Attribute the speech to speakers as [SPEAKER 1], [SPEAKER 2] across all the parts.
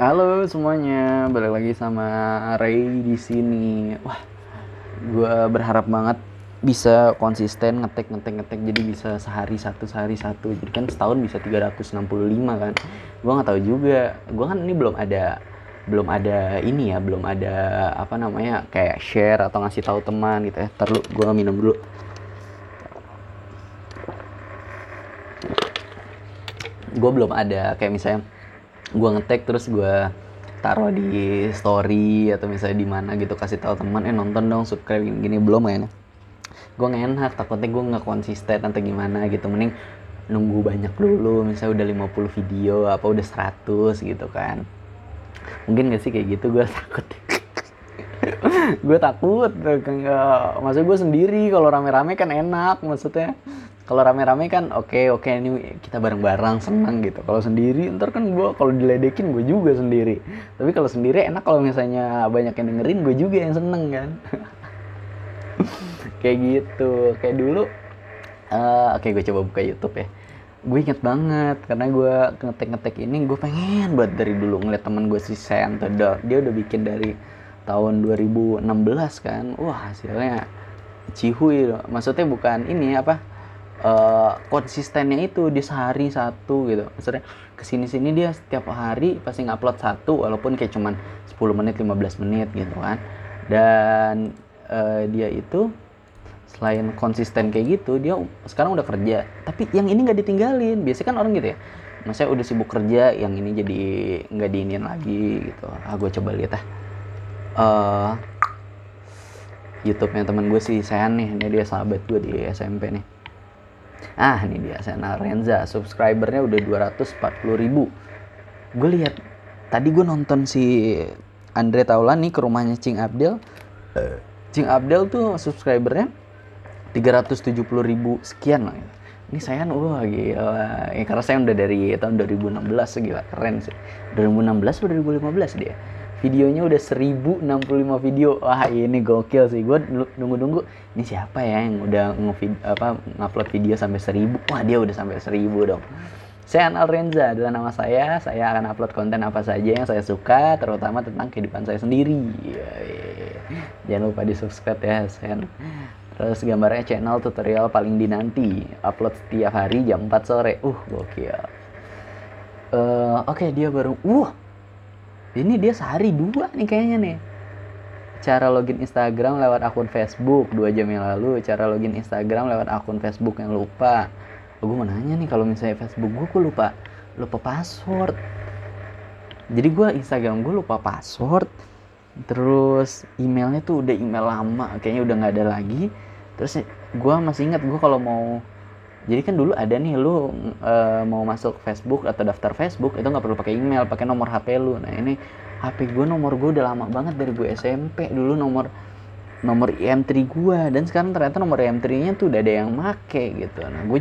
[SPEAKER 1] Halo semuanya, balik lagi sama Ray di sini. Wah, gue berharap banget bisa konsisten ngetek ngetek ngetek. Jadi bisa sehari satu sehari satu. Jadi kan setahun bisa 365 kan. Gue nggak tahu juga. Gue kan ini belum ada belum ada ini ya belum ada apa namanya kayak share atau ngasih tahu teman gitu ya. Terlalu gue minum dulu. Gue belum ada kayak misalnya gue ngetek terus gue taruh di story atau misalnya di mana gitu kasih tahu teman eh nonton dong subscribe gini, gini. Belum ya gue gak enak takutnya gue nggak konsisten atau gimana gitu. Mending nunggu banyak dulu misalnya udah 50 video apa udah 100 gitu kan. Mungkin gak sih kayak gitu gue takut. Gue takut maksud gue sendiri kalau rame-rame kan enak maksudnya kalau rame-rame kan oke okay, oke okay, ini kita bareng-bareng senang gitu. Kalau sendiri ntar kan gue kalau diledekin gue juga sendiri. Tapi kalau sendiri enak kalau misalnya banyak yang dengerin gue juga yang seneng kan? Kayak gitu. Kayak dulu uh, oke okay, gue coba buka YouTube ya. Gue inget banget karena gue ngetek-ngetek ini gue pengen buat dari dulu ngeliat temen gue si Sen dia udah bikin dari tahun 2016 kan. Wah hasilnya cihuy loh. Maksudnya bukan ini apa uh, konsistennya itu di sehari satu gitu. Maksudnya ke sini sini dia setiap hari pasti ngupload satu walaupun kayak cuman 10 menit 15 menit gitu kan. Dan uh, dia itu selain konsisten kayak gitu dia sekarang udah kerja. Tapi yang ini nggak ditinggalin. Biasanya kan orang gitu ya maksudnya udah sibuk kerja yang ini jadi nggak diinin lagi gitu. Ah gue coba lihat ah. Uh, YouTube-nya temen gue sih Sean nih ini dia sahabat gue di SMP nih ah ini dia Sena Renza. Subscribernya udah 240 ribu. Gue lihat tadi gue nonton si Andre Taulani ke rumahnya Cing Abdel. Cing Abdel tuh subscribernya 370 ribu sekian lah ini saya wah gila. Ya, karena saya udah dari tahun 2016 gila. Keren sih. 2016 atau 2015 dia videonya udah 1065 video wah ini gokil sih gue nunggu-nunggu ini siapa ya yang udah nge apa ngupload video sampai 1000 wah dia udah sampai 1000 dong saya Anal Renza adalah nama saya. Saya akan upload konten apa saja yang saya suka, terutama tentang kehidupan saya sendiri. Jangan lupa di subscribe ya, saya Terus gambarnya channel tutorial paling dinanti, upload setiap hari jam 4 sore. Uh, gokil. Uh, Oke, okay, dia baru. Uh, ini dia sehari dua nih kayaknya nih. Cara login Instagram lewat akun Facebook dua jam yang lalu. Cara login Instagram lewat akun Facebook yang lupa. Oh, gue mau nanya nih kalau misalnya Facebook gue, gue lupa lupa password. Jadi gue Instagram gue lupa password. Terus emailnya tuh udah email lama, kayaknya udah nggak ada lagi terus gue masih ingat gue kalau mau jadi kan dulu ada nih lu e, mau masuk Facebook atau daftar Facebook itu nggak perlu pakai email pakai nomor HP lu. Nah ini HP gue nomor gue udah lama banget dari gue SMP dulu nomor nomor IM3 gue dan sekarang ternyata nomor IM3 nya tuh udah ada yang make gitu. Nah gue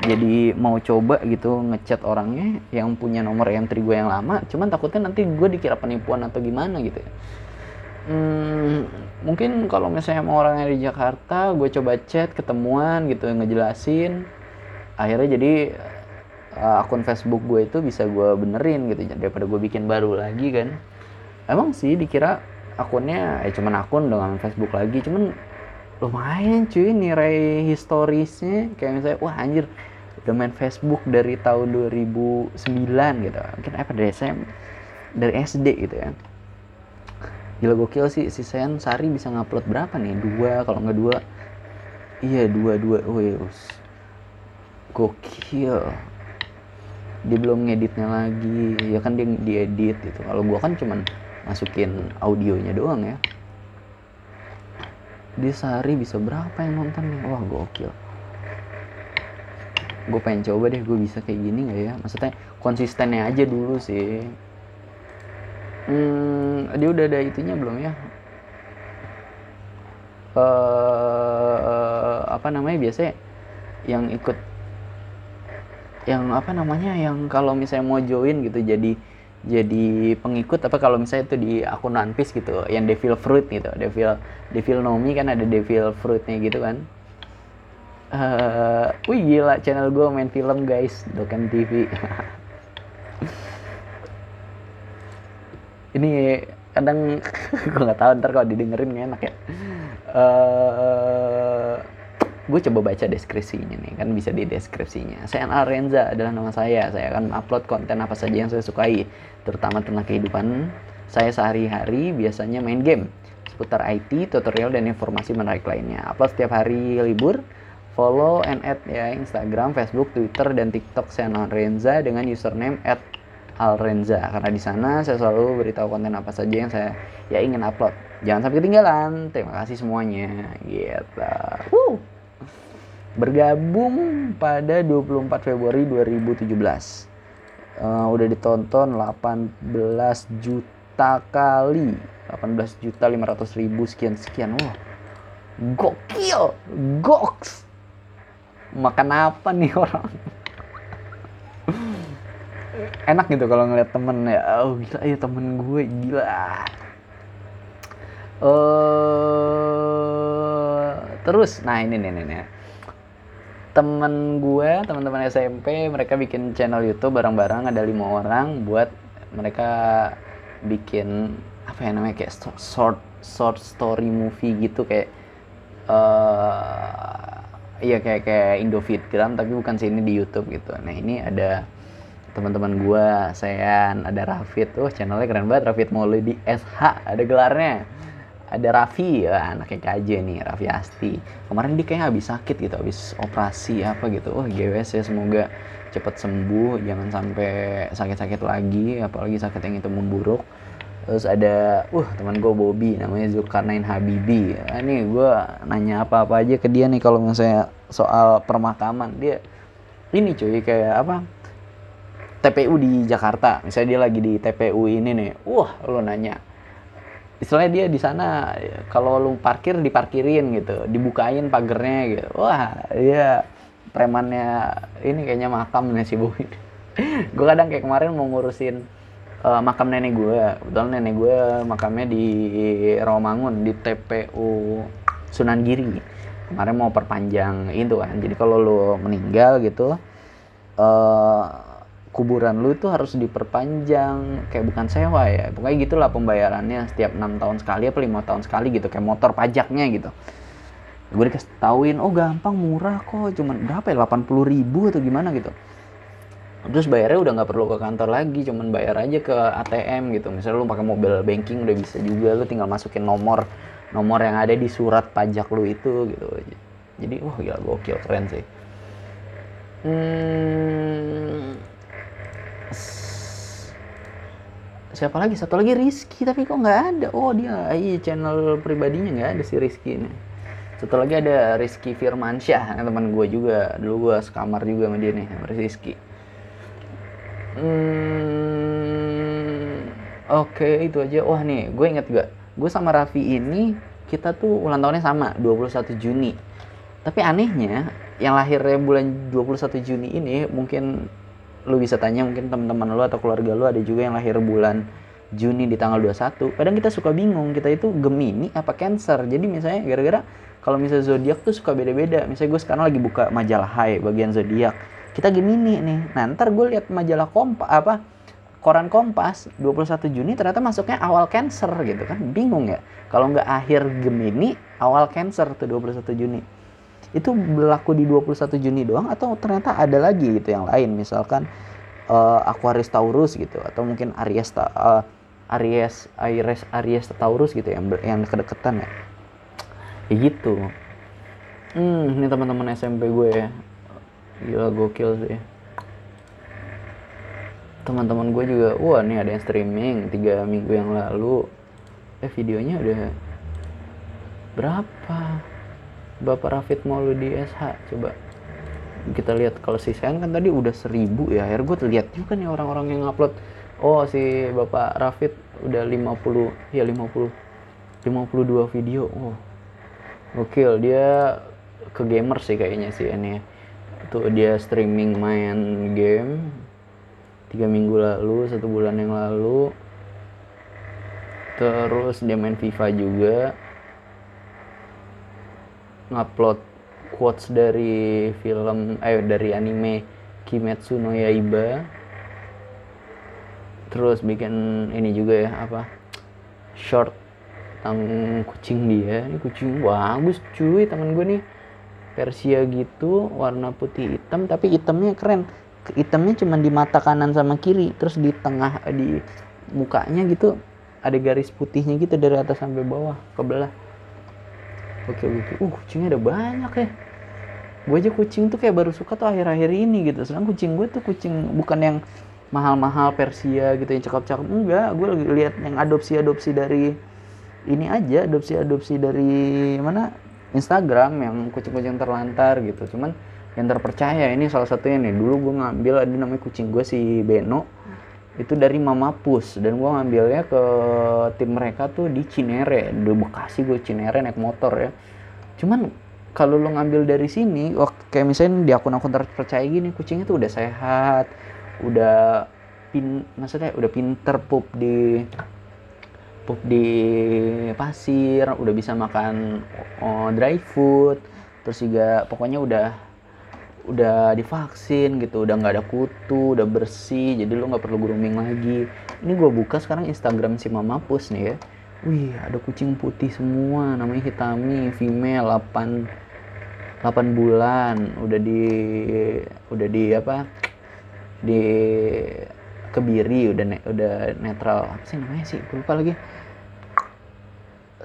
[SPEAKER 1] jadi mau coba gitu ngechat orangnya yang punya nomor IM3 gue yang lama cuman takutnya nanti gue dikira penipuan atau gimana gitu ya. Hmm, mungkin kalau misalnya mau orangnya di Jakarta gue coba chat ketemuan gitu ngejelasin. Akhirnya jadi uh, akun Facebook gue itu bisa gue benerin gitu daripada gue bikin baru lagi kan. Emang sih dikira akunnya eh cuman akun dengan Facebook lagi cuman lumayan cuy nilai historisnya. Kayak misalnya wah anjir udah main Facebook dari tahun 2009 gitu. Mungkin apa dari SM dari SD gitu ya gila gokil sih. Si Sen Sari bisa ngupload berapa nih? Dua kalau nggak dua. Iya dua dua. Wes gokil. Dia belum ngeditnya lagi. Ya kan dia diedit gitu. Kalau gua kan cuman masukin audionya doang ya. Di sehari bisa berapa yang nonton nih wah gokil. Gue pengen coba deh gue bisa kayak gini nggak ya? Maksudnya konsistennya aja dulu sih. Hmm, dia udah ada itunya belum ya? Uh, apa namanya biasanya? Yang ikut yang apa namanya? Yang kalau misalnya mau join gitu jadi jadi pengikut apa kalau misalnya itu di akun Nanpis gitu yang Devil Fruit gitu Devil Devil Nomi kan ada Devil Fruitnya gitu kan? Uh, wih gila channel gue main film guys Dokem TV ini kadang gue nggak tahu ntar kalau didengerin gak enak ya. Uh, gue coba baca deskripsinya nih kan bisa di deskripsinya. Saya Renza adalah nama saya. Saya akan upload konten apa saja yang saya sukai terutama tentang kehidupan saya sehari-hari biasanya main game. Seputar IT, tutorial dan informasi menarik lainnya. Upload setiap hari libur. Follow and add ya Instagram, Facebook, Twitter dan TikTok. Saya Renza dengan username Alrenza karena di sana saya selalu beritahu konten apa saja yang saya ya ingin upload. Jangan sampai ketinggalan. Terima kasih semuanya. Gitu. Woo. Bergabung pada 24 Februari 2017. Uh, udah ditonton 18 juta juta kali 18 juta 500 ribu sekian sekian wah gokil goks makan apa nih orang enak gitu kalau ngeliat temen ya oh gila ya temen gue gila uh, terus nah ini nih nih, nih. temen gue teman-teman SMP mereka bikin channel YouTube bareng-bareng ada lima orang buat mereka bikin apa ya namanya kayak short short story movie gitu kayak uh, iya kayak kayak Indofitgram tapi bukan sini di YouTube gitu. Nah ini ada teman-teman gua, saya ada Rafid, tuh channelnya keren banget Rafid Maulidi SH ada gelarnya. Ada Raffi, ya, anaknya KJ nih, Raffi Asti. Kemarin dia kayak habis sakit gitu, habis operasi apa gitu. Oh GWS ya semoga cepat sembuh, jangan sampai sakit-sakit lagi, apalagi sakit yang itu memburuk terus ada uh teman gue Bobby namanya Zulkarnain Habibi ini gue nanya apa-apa aja ke dia nih kalau misalnya soal permakaman dia ini cuy kayak apa TPU di Jakarta. Misalnya dia lagi di TPU ini nih. Wah lo nanya. Istilahnya dia di sana kalau lu parkir diparkirin gitu. Dibukain pagernya gitu. Wah dia premannya ini kayaknya makam nih si Bobby gue kadang kayak kemarin mau ngurusin uh, makam nenek gue betul nenek gue makamnya di Rawamangun di TPU Sunan Giri kemarin mau perpanjang itu kan. Jadi kalau lo meninggal gitu uh, kuburan lu itu harus diperpanjang. Kayak bukan sewa ya. Pokoknya gitulah pembayarannya setiap enam tahun sekali apa lima tahun sekali gitu. Kayak motor pajaknya gitu. Gue dikasih tauin oh gampang murah kok. Cuman berapa ya? 80 ribu atau gimana gitu. Terus bayarnya udah nggak perlu ke kantor lagi. Cuman bayar aja ke ATM gitu. Misalnya lu pakai mobile banking udah bisa juga. Lu tinggal masukin nomor nomor yang ada di surat pajak lu itu gitu. Jadi wah gila gokil. Keren sih. Hmm, siapa lagi satu lagi Rizky tapi kok nggak ada oh dia iya channel pribadinya nggak ada si Rizky ini satu lagi ada Rizky Firmansyah teman gue juga dulu gue sekamar juga sama dia nih sama Rizky Hmm, Oke okay, itu aja. Wah nih, gue inget gak? Gue sama Raffi ini kita tuh ulang tahunnya sama 21 Juni. Tapi anehnya yang lahirnya bulan 21 Juni ini mungkin lu bisa tanya mungkin teman-teman lu atau keluarga lu ada juga yang lahir bulan Juni di tanggal 21. Kadang kita suka bingung kita itu Gemini apa Cancer. Jadi misalnya gara-gara kalau misalnya zodiak tuh suka beda-beda. Misalnya gue sekarang lagi buka majalah Hai bagian zodiak kita Gemini nih nah ntar gue lihat majalah kompas apa koran kompas 21 Juni ternyata masuknya awal Cancer gitu kan bingung ya kalau nggak akhir Gemini awal Cancer tuh 21 Juni itu berlaku di 21 Juni doang atau ternyata ada lagi gitu yang lain? Misalkan uh, Aquarius Taurus gitu atau mungkin Aries uh, Aries Aries Aries Taurus gitu yang yang kedekatan ya? Ya gitu. Hmm ini teman-teman SMP gue ya. Gila gokil sih. Teman-teman gue juga wah nih ada yang streaming tiga minggu yang lalu. Eh videonya udah berapa Bapak Rafid Mauludi SH coba. Kita lihat kalau si Sen kan tadi udah seribu ya akhirnya gue lihat juga nih orang-orang yang upload. Oh si Bapak Rafid udah 50 ya 50 52 video. Oh gokil dia ke gamer sih kayaknya sih ini ya. Tuh dia streaming main game tiga minggu lalu satu bulan yang lalu. Terus dia main FIFA juga ngupload quotes dari film eh dari anime Kimetsu no Yaiba. Terus bikin ini juga ya apa? Short tentang kucing dia. Ini kucing bagus cuy. Temen gue nih Persia gitu warna putih hitam tapi hitamnya keren. Hitamnya cuma di mata kanan sama kiri terus di tengah di mukanya gitu ada garis putihnya gitu dari atas sampai bawah ke belah oke oke uh kucingnya ada banyak ya. Gue aja kucing tuh kayak baru suka tuh akhir-akhir ini gitu. Sedang kucing gue tuh kucing bukan yang mahal-mahal Persia gitu yang cakep-cakep. Enggak gue lagi lihat yang adopsi-adopsi dari ini aja adopsi-adopsi dari mana? Instagram yang kucing-kucing terlantar gitu. Cuman yang terpercaya ini salah satunya nih. Dulu gue ngambil ada namanya kucing gue si Beno itu dari Mama Pus. Dan gue ngambilnya ke tim mereka tuh di Cinere. Di Bekasi gue Cinere naik motor ya. Cuman kalau lo ngambil dari sini kayak misalnya di akun-akun terpercaya gini kucingnya tuh udah sehat udah pin maksudnya udah pinter pup di pup di pasir udah bisa makan oh, dry food terus juga pokoknya udah udah divaksin gitu udah nggak ada kutu udah bersih jadi lo nggak perlu grooming lagi. Ini gue buka sekarang Instagram si Mama Pus nih ya. Wih ada kucing putih semua namanya Hitami female 8 8 bulan. Udah di udah di apa? Di kebiri udah ne, udah netral. Apa sih namanya sih? Gue lupa lagi.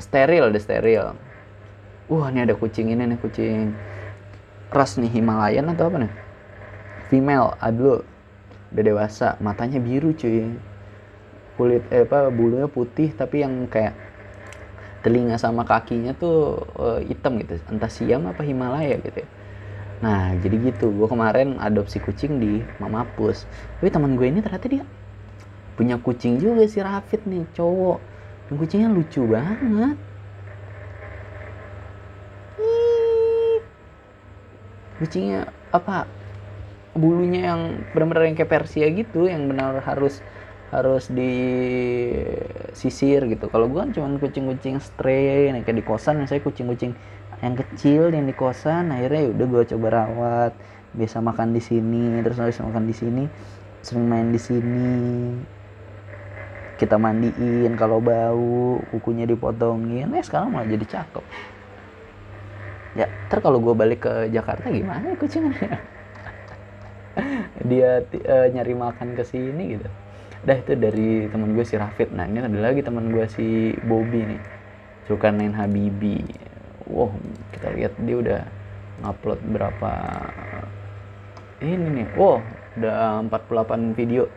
[SPEAKER 1] Steril deh steril. Wah ini ada kucing ini nih kucing ras nih Himalayan atau apa nih female aduh udah dewasa matanya biru cuy kulit eh, apa bulunya putih tapi yang kayak telinga sama kakinya tuh uh, hitam gitu entah siam apa Himalaya gitu ya Nah, jadi gitu. Gue kemarin adopsi kucing di Mama Pus. Tapi teman gue ini ternyata dia punya kucing juga si Rafid nih, cowok. Kucingnya lucu banget. Kucingnya apa? Bulunya yang benar-benar yang kayak Persia gitu, yang benar harus harus disisir gitu. Kalau gue kan cuma kucing-kucing stray, kayak di kosan, saya kucing-kucing yang kecil yang di kosan akhirnya ya udah gue coba rawat biasa makan di sini terus habis makan di sini sering main di sini kita mandiin kalau bau kukunya dipotongin eh sekarang malah jadi cakep ter kalau gue balik ke Jakarta gimana ya kucingnya dia uh, nyari makan ke sini gitu. Dah itu dari teman gue si Rafid. Nah ini ada lagi teman gue si Bobby nih. Zulkarnain Habibi. Wow kita lihat dia udah ngupload berapa ini nih. Wow udah 48 video.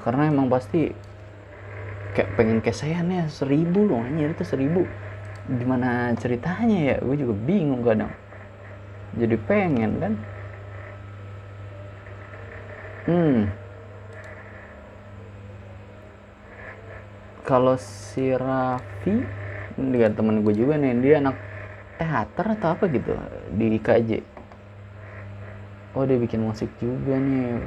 [SPEAKER 1] Karena emang pasti kayak pengen kesayannya seribu loh anjir itu seribu gimana ceritanya ya? Gue juga bingung kadang. Jadi pengen kan? Hmm. Kalau si Raffi dengan temen gue juga nih dia anak teater atau apa gitu di IKJ oh dia bikin musik juga nih.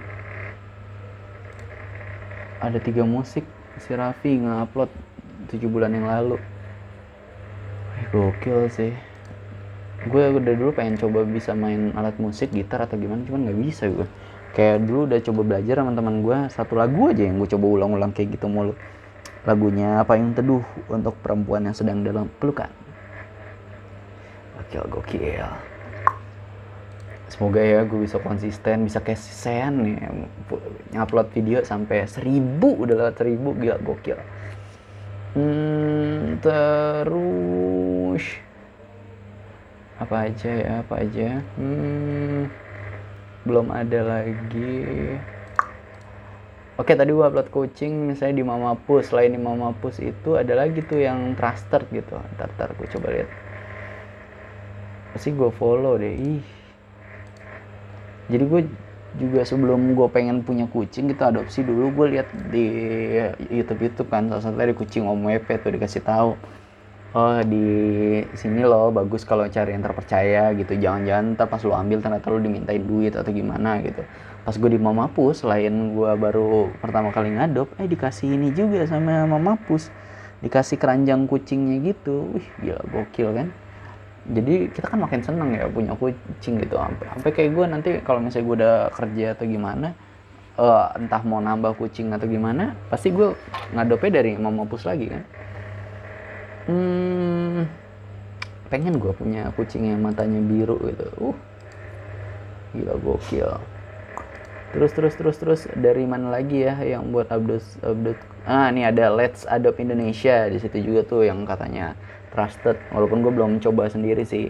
[SPEAKER 1] Ada tiga musik si Raffi ngupload tujuh bulan yang lalu gokil sih. Gue udah dulu pengen coba bisa main alat musik gitar atau gimana cuman nggak bisa gue. Kayak dulu udah coba belajar sama teman gue satu lagu aja yang gue coba ulang-ulang kayak gitu mulu. Lagunya apa yang teduh untuk perempuan yang sedang dalam pelukan. Gokil gokil. Semoga ya gue bisa konsisten bisa Sen nih. Ngupload video sampai seribu udah lewat seribu gila gokil. Hmm, terus apa aja ya apa aja? Hmm, belum ada lagi. Oke tadi gua upload coaching misalnya di Mama Pus selain di Mama Pus itu ada lagi tuh yang trusted gitu. Ntar ntar gue coba lihat. Pasti gue follow deh? Ih. Jadi gue juga sebelum gue pengen punya kucing gitu adopsi dulu. Gue lihat di YouTube YouTube kan salah satu dari kucing Om Wepe tuh dikasih tahu oh di sini loh bagus kalau cari yang terpercaya gitu. Jangan-jangan ntar pas lo ambil ternyata lo dimintain duit atau gimana gitu. Pas gue di Mamapus selain gue baru pertama kali ngadop eh dikasih ini juga sama Mamapus. Dikasih keranjang kucingnya gitu. Wih gila gokil kan? Jadi kita kan makin seneng ya punya kucing gitu. Sampai sampai kayak gue nanti kalau misalnya gue udah kerja atau gimana uh, entah mau nambah kucing atau gimana pasti gue ngadopnya dari mamapus lagi kan hmm, pengen gue punya kucing yang matanya biru gitu. Uh gila gokil. Terus terus terus terus dari mana lagi ya yang buat update update? Ah ini ada Let's Adopt Indonesia di situ juga tuh yang katanya trusted. Walaupun gue belum coba sendiri sih.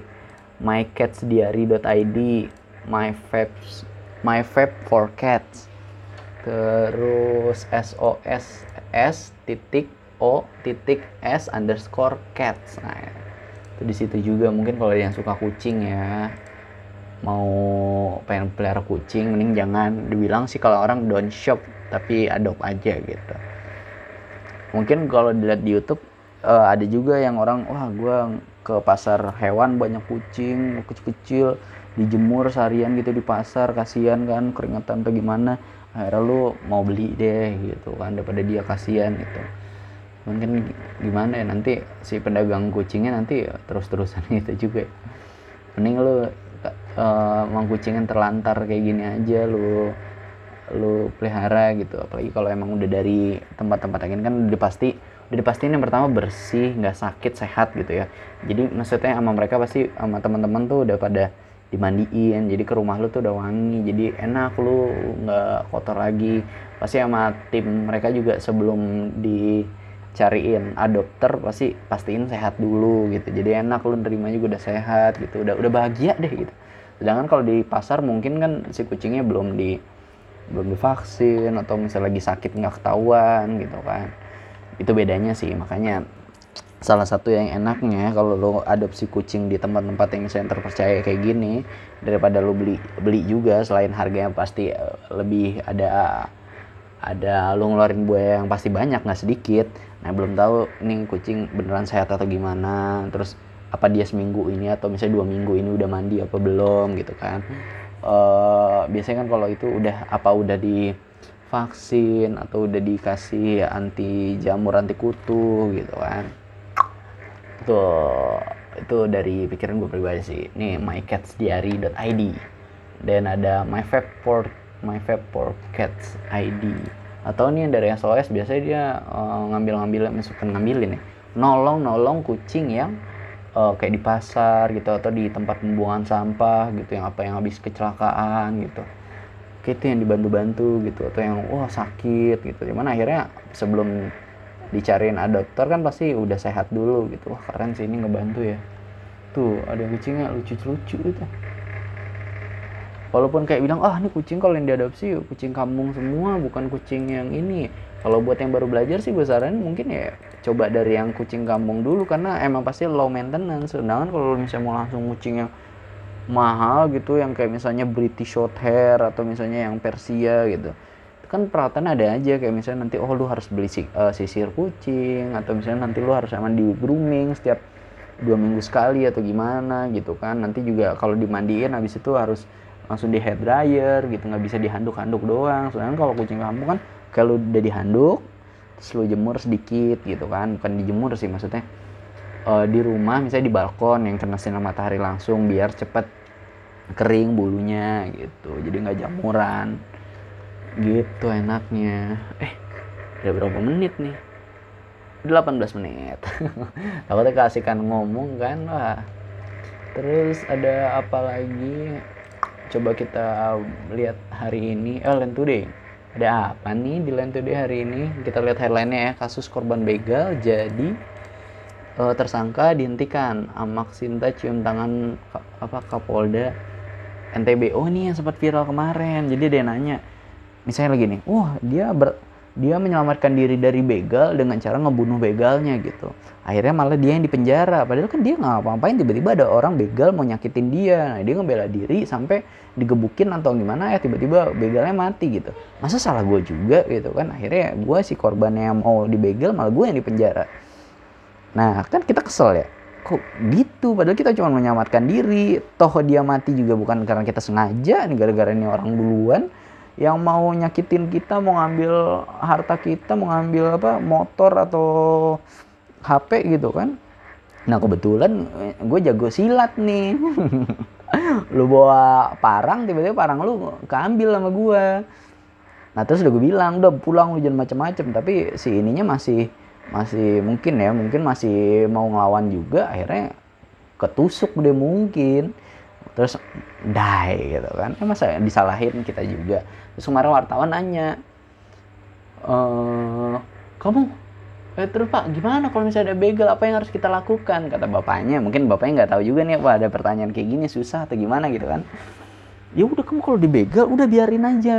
[SPEAKER 1] mycatsdiary.id myfabs myfab for cats. Terus sos s titik o titik s underscore cats. Nah itu di situ juga mungkin kalau yang suka kucing ya mau pengen pelihara kucing mending jangan dibilang sih kalau orang don't shop tapi adopt aja gitu. Mungkin kalau dilihat di YouTube uh, ada juga yang orang wah gue ke pasar hewan banyak kucing kecil-kecil dijemur seharian gitu di pasar kasihan kan keringetan atau gimana. Akhirnya lu mau beli deh gitu kan daripada dia kasihan gitu mungkin gimana ya nanti si pedagang kucingnya nanti terus-terusan gitu juga mending lu uh, emang kucingnya terlantar kayak gini aja lu lu pelihara gitu. Apalagi kalau emang udah dari tempat-tempat lain kan udah pasti udah dipastiin yang pertama bersih nggak sakit sehat gitu ya. Jadi maksudnya sama mereka pasti sama teman-teman tuh udah pada dimandiin jadi ke rumah lu tuh udah wangi jadi enak lu nggak kotor lagi. Pasti sama tim mereka juga sebelum dicariin adopter pasti pastiin sehat dulu gitu. Jadi enak lu nerima juga udah sehat gitu. Udah udah bahagia deh gitu. Sedangkan kalau di pasar mungkin kan si kucingnya belum di belum divaksin atau misalnya lagi sakit nggak ketahuan gitu kan. Itu bedanya sih. Makanya salah satu yang enaknya kalau lo adopsi kucing di tempat-tempat yang misalnya terpercaya kayak gini daripada lo beli beli juga selain harganya pasti eh, lebih ada ada lo ngeluarin buaya yang pasti banyak nggak sedikit. Nah belum tahu nih kucing beneran sehat atau gimana. Terus apa dia seminggu ini atau misalnya dua minggu ini udah mandi apa belum gitu kan. Uh, biasanya kan kalau itu udah apa udah di vaksin atau udah dikasih anti jamur anti kutu gitu kan. Itu itu dari pikiran gue pribadi sih. Nih mycatsdiary.id dan ada myfab for atau nih yang dari SOS biasanya dia uh, ngambil-ngambil misalkan ngambilin ya nolong nolong kucing yang uh, kayak di pasar gitu atau di tempat pembuangan sampah gitu yang apa yang habis kecelakaan gitu. Kayak itu yang dibantu-bantu gitu atau yang wah sakit gitu. Cuman akhirnya sebelum dicariin adopter kan pasti udah sehat dulu gitu. Wah keren sih ini ngebantu ya. Tuh ada kucingnya lucu-lucu gitu walaupun kayak bilang ah ini kucing kalau yang diadopsi kucing kampung semua bukan kucing yang ini. Kalau buat yang baru belajar sih gue saranin mungkin ya coba dari yang kucing kampung dulu karena emang pasti low maintenance. Sedangkan kalau misalnya mau langsung kucing yang mahal gitu yang kayak misalnya British short hair atau misalnya yang Persia gitu kan peralatan ada aja. Kayak misalnya nanti oh lu harus beli uh, sisir kucing atau misalnya nanti lu harus emang di grooming setiap dua minggu sekali atau gimana gitu kan. Nanti juga kalau dimandiin habis itu harus langsung di hair dryer gitu nggak bisa dihanduk-handuk doang. Soalnya kalau kucing kamu kan kalau udah dihanduk terus jemur sedikit gitu kan. Bukan dijemur sih maksudnya. Uh, di rumah misalnya di balkon yang kena sinar matahari langsung biar cepet kering bulunya gitu. Jadi nggak jamuran gitu enaknya. Eh udah berapa menit nih? 18 menit. Takutnya kasihkan ngomong kan wah. Terus ada apa lagi coba kita lihat hari ini. Eh Land Today. Ada apa nih di Land Today hari ini? Kita lihat headline-nya ya. Kasus korban begal jadi uh, tersangka dihentikan. Amak Sinta cium tangan apa Kapolda NTB oh ini yang sempat viral kemarin. Jadi dia nanya misalnya lagi nih wah dia ber, dia menyelamatkan diri dari begal dengan cara ngebunuh begalnya gitu. Akhirnya malah dia yang dipenjara. Padahal kan dia nggak apa-apain tiba-tiba ada orang begal mau nyakitin dia. Nah dia ngebela diri sampai digebukin atau gimana ya tiba-tiba begalnya mati gitu. Masa salah gue juga gitu kan? Akhirnya gue si korbannya yang mau dibegal malah gue yang dipenjara. Nah kan kita kesel ya. Kok gitu? Padahal kita cuma menyelamatkan diri. Toh dia mati juga bukan karena kita sengaja gara-gara ini orang duluan yang mau nyakitin kita mau ngambil harta kita mau ngambil apa motor atau HP gitu kan. Nah kebetulan eh, gue jago silat nih. Lu bawa parang tiba-tiba parang lu keambil sama gue nah terus udah gue bilang udah pulang lu jangan macem-macem. Tapi si ininya masih masih mungkin ya mungkin masih mau ngelawan juga akhirnya ketusuk deh mungkin. Terus die gitu kan. Ya masa disalahin kita juga kemarin wartawan nanya e, kamu eh, terus pak gimana kalau misalnya ada begal? Apa yang harus kita lakukan? Kata bapaknya. Mungkin bapaknya nggak tahu juga nih apa ada pertanyaan kayak gini susah atau gimana? Gitu kan. Ya udah kamu kalau dibegal udah biarin aja.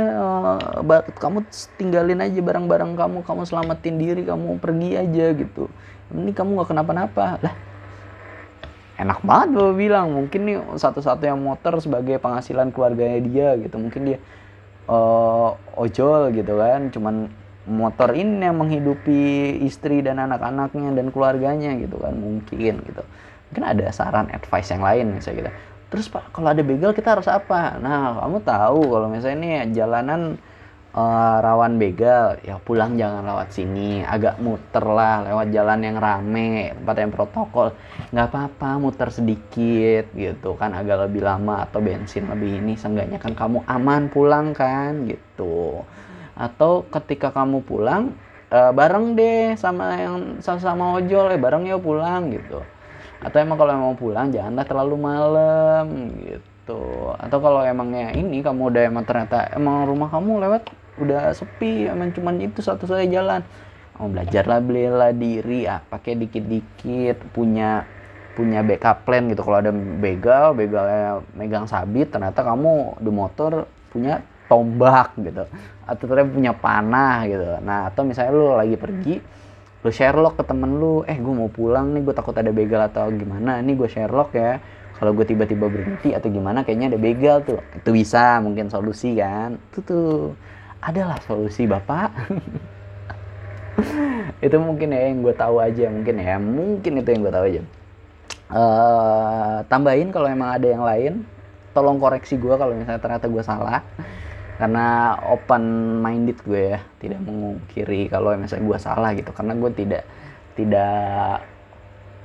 [SPEAKER 1] Uh, kamu tinggalin aja barang-barang kamu kamu selamatin diri kamu pergi aja gitu. Ini kamu nggak kenapa-napa. Lah enak banget bapak bilang. Mungkin nih satu-satunya motor sebagai penghasilan keluarganya dia gitu. Mungkin dia uh, ojol gitu kan. Cuman motor ini yang menghidupi istri dan anak-anaknya dan keluarganya gitu kan. Mungkin gitu. Mungkin ada saran advice yang lain misalnya gitu. Terus pak kalau ada begal kita harus apa? Nah kamu tahu kalau misalnya ini jalanan uh, rawan begal ya pulang jangan lewat sini. Agak muter lah lewat jalan yang rame tempat yang protokol. Nggak apa-apa muter sedikit gitu kan agak lebih lama atau bensin lebih ini. Seenggaknya kan kamu aman pulang kan gitu. Atau ketika kamu pulang uh, bareng deh sama yang sama-sama ojol ya bareng ya pulang gitu. Atau emang kalau mau pulang janganlah terlalu malam gitu. Atau kalau emangnya ini kamu udah emang ternyata emang rumah kamu lewat udah sepi emang cuman itu satu saja jalan. Kamu belajarlah belilah diri ah pakai dikit-dikit punya punya backup plan gitu. Kalau ada begal begalnya megang sabit ternyata kamu di motor punya tombak gitu. Atau ternyata punya panah gitu. Nah atau misalnya lu lagi pergi lu Sherlock ke temen lu. Eh gue mau pulang nih gue takut ada begal atau gimana. Ini gue Sherlock ya. Kalau gue tiba-tiba berhenti atau gimana kayaknya ada begal tuh. Itu bisa mungkin solusi kan. Itu tuh adalah solusi bapak. Itu mungkin ya yang gue tahu aja mungkin ya. Mungkin itu yang gue tahu aja. Uh, tambahin kalau emang ada yang lain. Tolong koreksi gue kalau misalnya ternyata gue salah. Karena open minded gue ya tidak mengungkiri kalau misalnya gue salah gitu. Karena gue tidak tidak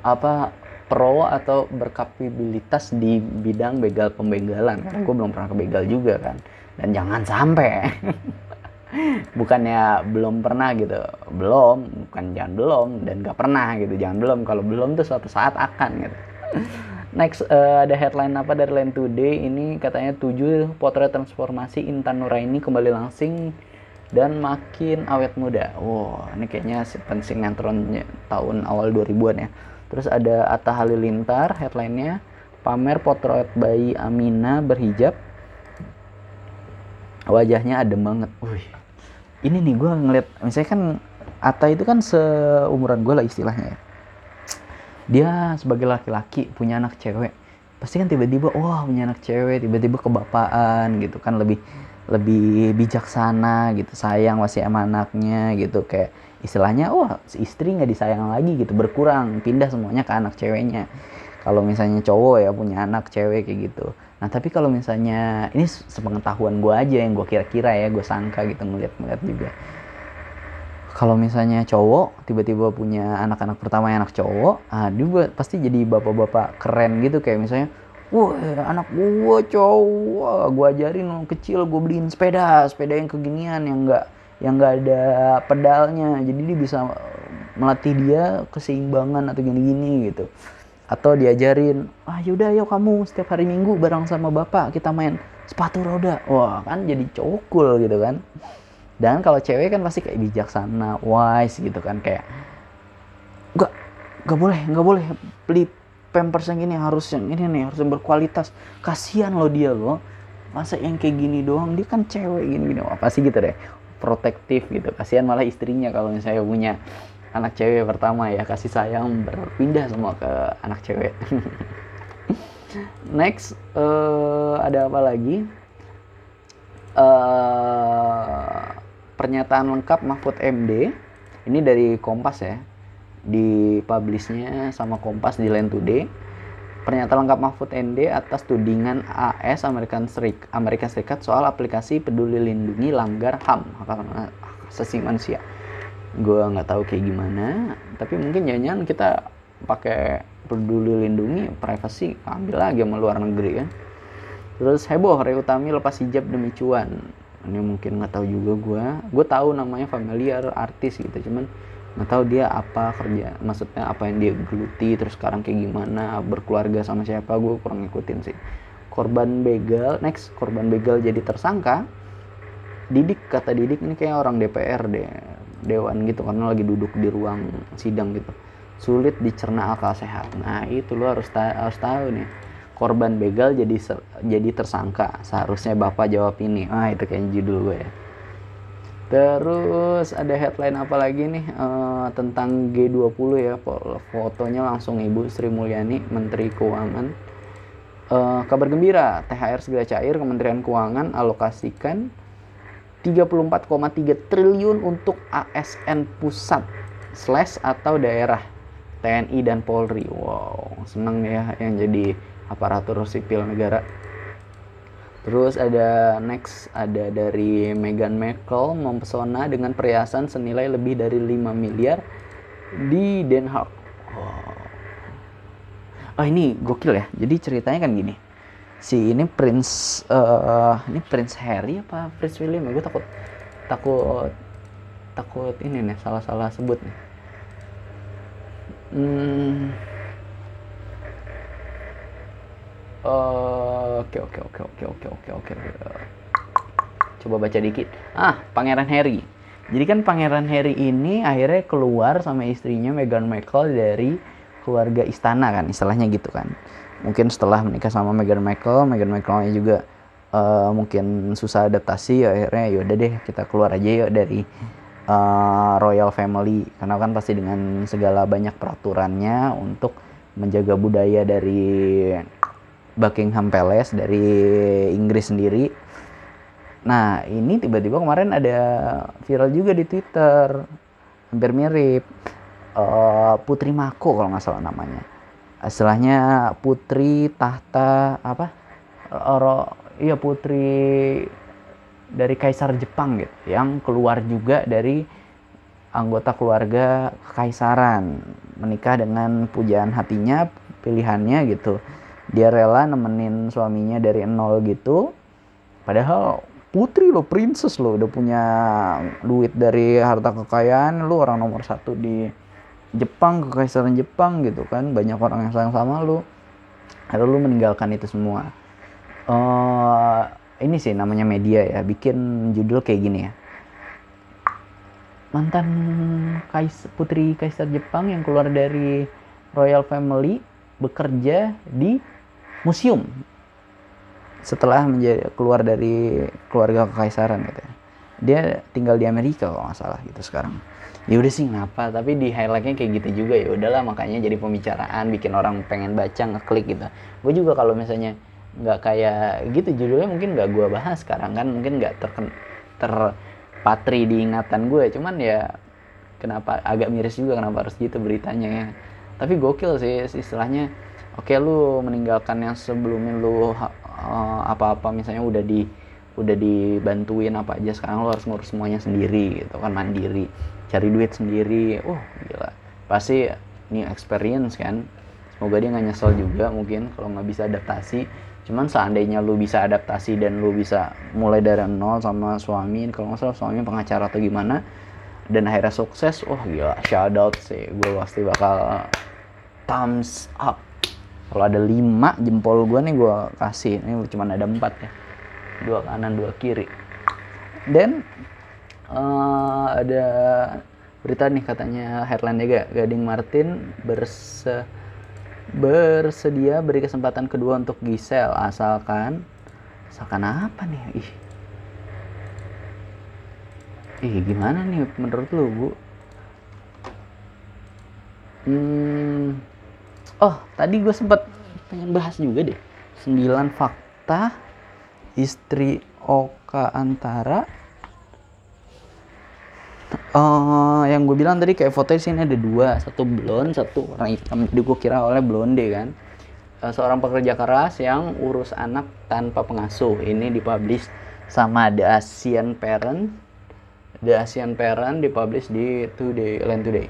[SPEAKER 1] apa pro atau berkapabilitas di bidang begal pembegalan karena gue belum pernah kebegal juga kan. Dan jangan sampai bukannya belum pernah gitu belum bukan jangan belum dan gak pernah gitu jangan belum kalau belum tuh suatu saat akan gitu Next uh, ada headline apa dari Line Today ini katanya 7 potret transformasi Intan Nuraini kembali langsing dan makin awet muda. Wow, ini kayaknya penting sinetron tahun awal 2000-an ya. Terus ada Atta Halilintar headline-nya pamer potret bayi Amina berhijab. Wajahnya adem banget. Wih. Ini nih gue ngeliat misalnya kan Atta itu kan seumuran gue lah istilahnya ya. Dia sebagai laki-laki punya anak cewek. Pasti kan tiba-tiba wah punya anak cewek tiba-tiba kebapaan gitu kan lebih lebih bijaksana gitu sayang masih sama anaknya gitu. Kayak istilahnya wah istri nggak disayang lagi gitu berkurang pindah semuanya ke anak ceweknya. Kalau misalnya cowok ya punya anak cewek kayak gitu nah tapi kalau misalnya ini sepengetahuan gue aja yang gue kira-kira ya gue sangka gitu ngeliat-ngeliat juga. Kalau misalnya cowok tiba-tiba punya anak-anak pertama yang anak cowok ah dia pasti jadi bapak-bapak keren gitu. Kayak misalnya wah anak gua cowok gua ajarin kecil gua beliin sepeda sepeda yang keginian yang enggak yang enggak ada pedalnya. Jadi dia bisa melatih dia keseimbangan atau gini-gini gitu atau diajarin ah yaudah ayo kamu setiap hari minggu bareng sama bapak kita main sepatu roda. Wah kan jadi cool gitu kan. Dan kalau cewek kan pasti kayak bijaksana wise gitu kan kayak nggak nggak boleh nggak boleh beli pampers yang ini harus yang ini nih harus yang berkualitas. Kasihan lo dia lo masa yang kayak gini doang dia kan cewek gini gini apa sih gitu deh. Protektif gitu. Kasihan malah istrinya kalau misalnya punya anak cewek pertama ya kasih sayang berpindah semua ke anak cewek. Next uh, ada apa lagi? Uh, pernyataan lengkap Mahfud MD ini dari Kompas ya. Di publishnya sama Kompas di Land Today. Pernyataan lengkap Mahfud MD atas tudingan AS Amerika Serikat, Amerika Serikat soal aplikasi peduli lindungi langgar HAM hak asasi manusia gue nggak tahu kayak gimana tapi mungkin jangan kita pakai peduli lindungi privacy ambil lagi sama luar negeri kan terus heboh Ray Utami lepas hijab demi cuan. Ini mungkin nggak tahu juga gue gue tahu namanya familiar artis gitu cuman nggak tahu dia apa kerja maksudnya apa yang dia geluti terus sekarang kayak gimana berkeluarga sama siapa gue kurang ngikutin sih. Korban begal next korban begal jadi tersangka. Didik kata Didik ini kayak orang DPR deh dewan gitu karena lagi duduk di ruang sidang gitu. Sulit dicerna akal sehat. Nah itu lo harus ta harus tahu nih. Korban begal jadi jadi tersangka. Seharusnya bapak jawab ini. Ah itu kayak judul gue ya. Terus ada headline apa lagi nih? Uh, tentang G20 ya fotonya langsung Ibu Sri Mulyani Menteri Keuangan. Uh, kabar gembira, THR segera cair Kementerian Keuangan alokasikan 34,3 triliun untuk ASN pusat slash atau daerah TNI dan Polri. Wow, seneng ya yang jadi aparatur sipil negara. Terus ada next ada dari Meghan Markle mempesona dengan perhiasan senilai lebih dari 5 miliar di Den Haag. Oh. oh ini gokil ya. Jadi ceritanya kan gini. Si ini Prince uh, ini Prince Harry apa Prince William ya? Gue takut takut takut ini nih salah-salah sebut nih. Hmm, Oke oke oke oke oke oke oke. Coba baca dikit. Ah, Pangeran Harry. Jadi kan Pangeran Harry ini akhirnya keluar sama istrinya Meghan Markle dari keluarga istana kan, istilahnya gitu kan. Mungkin setelah menikah sama Meghan Markle, Meghan Markle juga uh, mungkin susah adaptasi, ya akhirnya yaudah deh kita keluar aja yuk dari uh, royal family karena kan pasti dengan segala banyak peraturannya untuk menjaga budaya dari Buckingham Palace dari Inggris sendiri. Nah, ini tiba-tiba kemarin ada viral juga di Twitter. Hampir mirip. Uh, Putri Mako kalau nggak salah namanya. Istilahnya putri tahta apa? Oro, iya putri dari kaisar Jepang gitu yang keluar juga dari anggota keluarga kekaisaran menikah dengan pujaan hatinya pilihannya gitu dia rela nemenin suaminya dari nol gitu padahal putri lo princess lo udah punya duit dari harta kekayaan lo orang nomor satu di Jepang kekaisaran Jepang gitu kan. Banyak orang yang sayang sama lo lalu lo meninggalkan itu semua. Uh, ini sih namanya media ya. Bikin judul kayak gini ya. Mantan kais putri kaisar Jepang yang keluar dari royal family bekerja di museum. Setelah menjadi keluar dari keluarga kekaisaran gitu ya. Dia tinggal di Amerika kalau nggak salah gitu sekarang. Ya udah sih kenapa, tapi di highlightnya kayak gitu juga. Ya udahlah makanya jadi pembicaraan bikin orang pengen baca ngeklik gitu. Gue juga kalau misalnya nggak kayak gitu judulnya mungkin nggak gue bahas sekarang kan. Mungkin nggak terken terpatri di ingatan gue cuman ya kenapa agak miris juga kenapa harus gitu beritanya ya. Tapi gokil sih istilahnya oke lu meninggalkan yang sebelumnya lu uh, apa-apa misalnya udah di udah dibantuin apa aja sekarang lu harus ngurus semuanya sendiri gitu kan mandiri cari duit sendiri. Uh gila. Pasti ini experience kan. Semoga dia nggak nyesel juga mungkin kalau nggak bisa adaptasi. Cuman seandainya lu bisa adaptasi dan lu bisa mulai dari nol sama suami kalau nggak salah suami pengacara atau gimana dan akhirnya sukses wah gila. Shout out sih. Gue pasti bakal thumbs up. Kalau ada lima jempol gue nih gue kasih. Ini cuma ada empat ya. Dua kanan dua kiri. Dan uh, ada berita nih katanya headline juga Gading Martin berse bersedia beri kesempatan kedua untuk Gisel asalkan asalkan apa nih? Ih. Ih gimana nih menurut lu bu? Hmm oh tadi gue sempat pengen bahas juga deh 9 fakta istri Oka Antara uh, yang gue bilang tadi kayak foto di sini ada dua satu blonde satu warna hitam. Jadi gue kira oleh blonde kan. Uh, seorang pekerja keras yang urus anak tanpa pengasuh. Ini dipublish sama The Asian Parent. The Asian Parent dipublish di Today Land Today.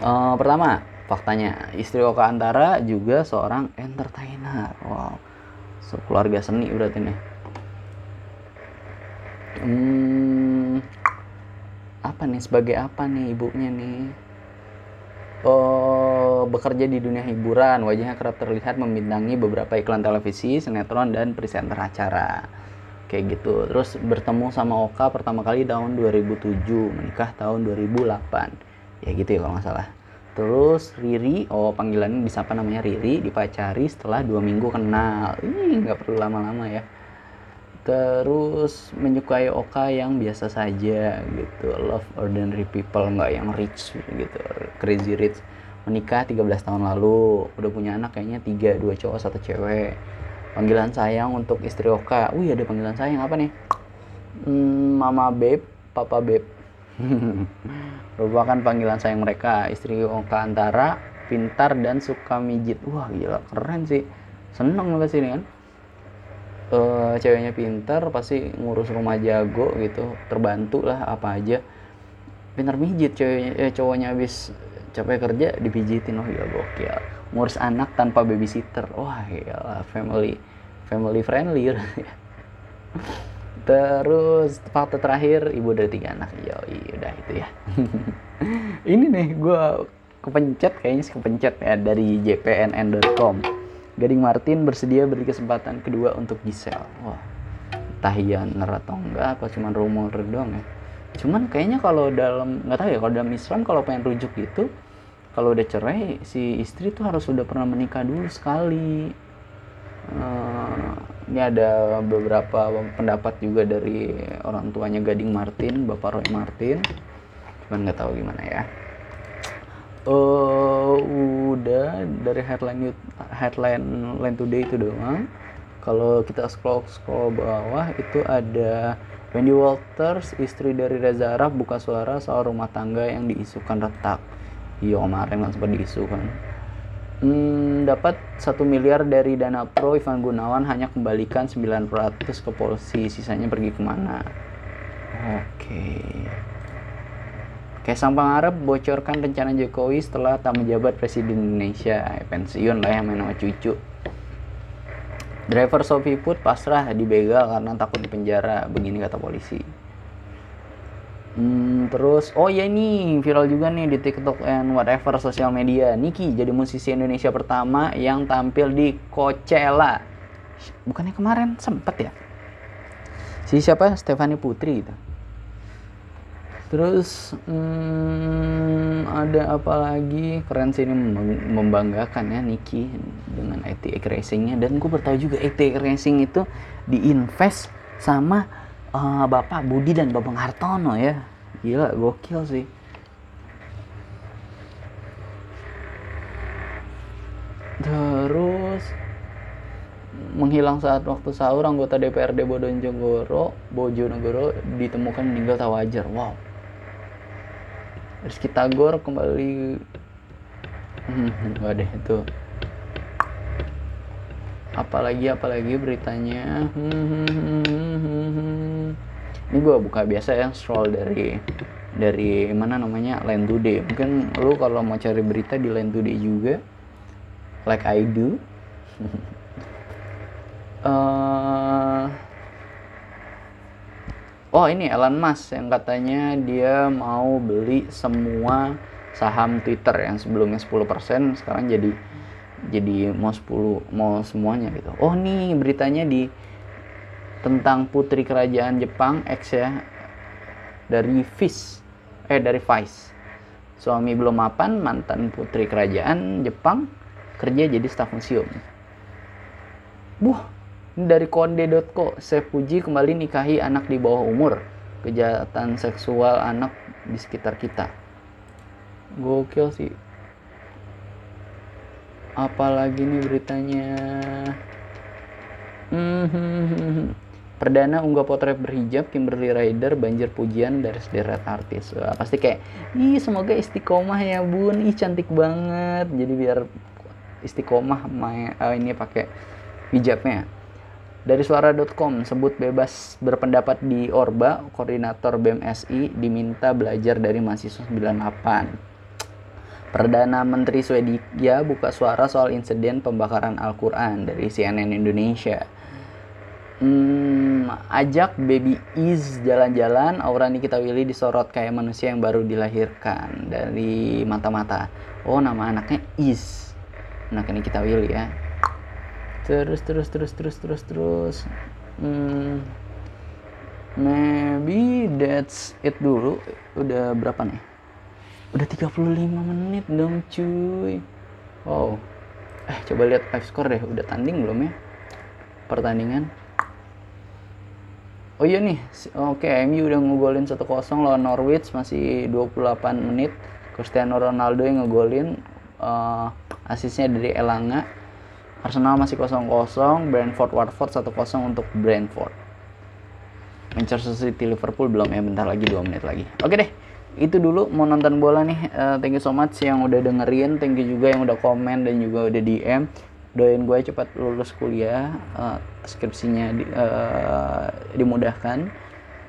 [SPEAKER 1] Uh, pertama faktanya. Istri Oka Antara juga seorang entertainer. Wow. So, keluarga seni berarti nih. Hmm, apa nih? Sebagai apa nih ibunya nih? Oh, bekerja di dunia hiburan. Wajahnya kerap terlihat membintangi beberapa iklan televisi sinetron dan presenter acara. Kayak gitu. Terus bertemu sama Oka pertama kali tahun 2007 menikah tahun 2008 ya gitu ya kalau nggak salah. Terus Riri oh panggilannya disapa namanya? Riri dipacari setelah dua minggu kenal. Ini nggak perlu lama-lama ya terus menyukai Oka yang biasa saja gitu. Love ordinary people nggak yang rich gitu. Crazy rich menikah 13 tahun lalu. Udah punya anak kayaknya tiga dua cowok satu cewek. Panggilan sayang untuk istri Oka. Wih ada panggilan sayang apa nih? Hmm, mama babe papa babe merupakan panggilan sayang mereka. Istri Oka antara pintar dan suka mijit. Wah gila. Keren sih. Seneng pasti ini kan uh, ceweknya pinter pasti ngurus rumah jago gitu terbantu lah apa aja. Pintar mijit ceweknya eh, cowoknya habis capek kerja dipijitin oh ya gokil. Ngurus anak tanpa babysitter. Wah ya family family friendly. Terus fakta terakhir ibu dari tiga anak. Yo udah itu ya. Ini nih gue kepencet kayaknya kepencet ya dari jpnn.com Gading Martin bersedia beri kesempatan kedua untuk Giselle. Wah, bener atau enggak, apa cuma rumor doang ya. Cuman kayaknya kalau dalam, nggak tahu ya, kalau dalam Islam kalau pengen rujuk gitu, kalau udah cerai, si istri tuh harus sudah pernah menikah dulu sekali. Uh, ini ada beberapa pendapat juga dari orang tuanya Gading Martin, Bapak Roy Martin. Cuman nggak tahu gimana ya. Uh, udah dari headline headline Line Today itu doang. Kalau kita scroll scroll bawah itu ada Wendy Walters, istri dari Reza Arab buka suara soal rumah tangga yang diisukan retak. Iya kemarin kan sempat diisu kan. Hmm, dapat satu miliar dari dana pro Ivan Gunawan hanya kembalikan 900 ke polisi sisanya pergi ke mana oke. Kaisang Pangarep bocorkan rencana Jokowi setelah tak menjabat Presiden Indonesia. Eh, pensiun lah yang main sama cucu. Driver Sophie Put pasrah dibegal karena takut dipenjara. Begini kata polisi. Hmm, terus, oh ya ini viral juga nih di TikTok and whatever sosial media. Niki jadi musisi Indonesia pertama yang tampil di Coachella. Bukannya kemarin sempet ya? Si siapa? Stefani Putri itu terus hmm, ada apa lagi? Keren sih ini membanggakan ya Niki dengan ATX Racingnya. Dan gue bertahu juga ATX Racing itu diinvest sama uh, Bapak Budi dan Bapak Hartono ya. Gila gokil sih. Terus menghilang saat waktu sahur anggota DPRD Bojonegoro Bojonegoro ditemukan meninggal tak wajar. Wow Rizky Tagor kembali. Hmm, nggak deh itu. Apalagi apalagi beritanya. Hmm, ini gue buka biasa ya scroll dari dari mana namanya? Line Today. Mungkin lu kalau mau cari berita di Line Today juga like I do. Uh, oh ini Elon Musk yang katanya dia mau beli semua saham Twitter yang sebelumnya 10% sekarang jadi jadi mau 10 mau semuanya gitu. Oh nih beritanya di tentang putri kerajaan Jepang X ya dari Vice eh dari Vice. Suami belum mapan mantan putri kerajaan Jepang kerja jadi staf museum. Buh, dari konde.co, Chef Puji kembali nikahi anak di bawah umur. Kejahatan seksual anak di sekitar kita. Gokil sih. Apalagi nih beritanya. Hmm, Perdana unggah potret berhijab Kimberly Ryder banjir pujian dari sederet artis. Wah, pasti kayak, ih semoga istiqomah ya bun, ih cantik banget. Jadi biar istiqomah main, uh, ini pakai hijabnya dari suara.com sebut bebas berpendapat di Orba, koordinator BMSI diminta belajar dari mahasiswa 98. Perdana Menteri Swedia buka suara soal insiden pembakaran Al-Quran dari CNN Indonesia. Hmm, ajak baby Is jalan-jalan. Aura Nikita Willy disorot kayak manusia yang baru dilahirkan dari mata-mata. Oh, nama anaknya Is. Anak Nikita Willy ya. Terus terus terus terus terus terus. Hmm, maybe that's it dulu. Udah berapa nih? Udah 35 menit dong cuy. Wow. Eh coba lihat live score deh. Udah tanding belum ya? Pertandingan. Oh iya nih, oke MU udah ngegolin 1-0 lawan Norwich masih 28 menit. Cristiano Ronaldo yang ngegolin uh, asisnya dari Elanga. Arsenal masih 0-0, Brentford Watford 1-0 untuk Brentford. Manchester City Liverpool belum ya, bentar lagi 2 menit lagi. Oke deh, itu dulu mau nonton bola nih. Uh, thank you so much yang udah dengerin, thank you juga yang udah komen dan juga udah DM doain gue cepat lulus kuliah uh, skripsinya di, uh, dimudahkan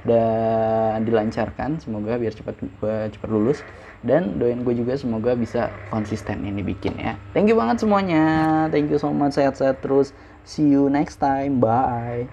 [SPEAKER 1] dan dilancarkan semoga biar cepat gue cepat lulus dan doain gue juga semoga bisa konsisten ini bikin ya. Thank you banget semuanya. Thank you so much. Sehat-sehat terus. See you next time. Bye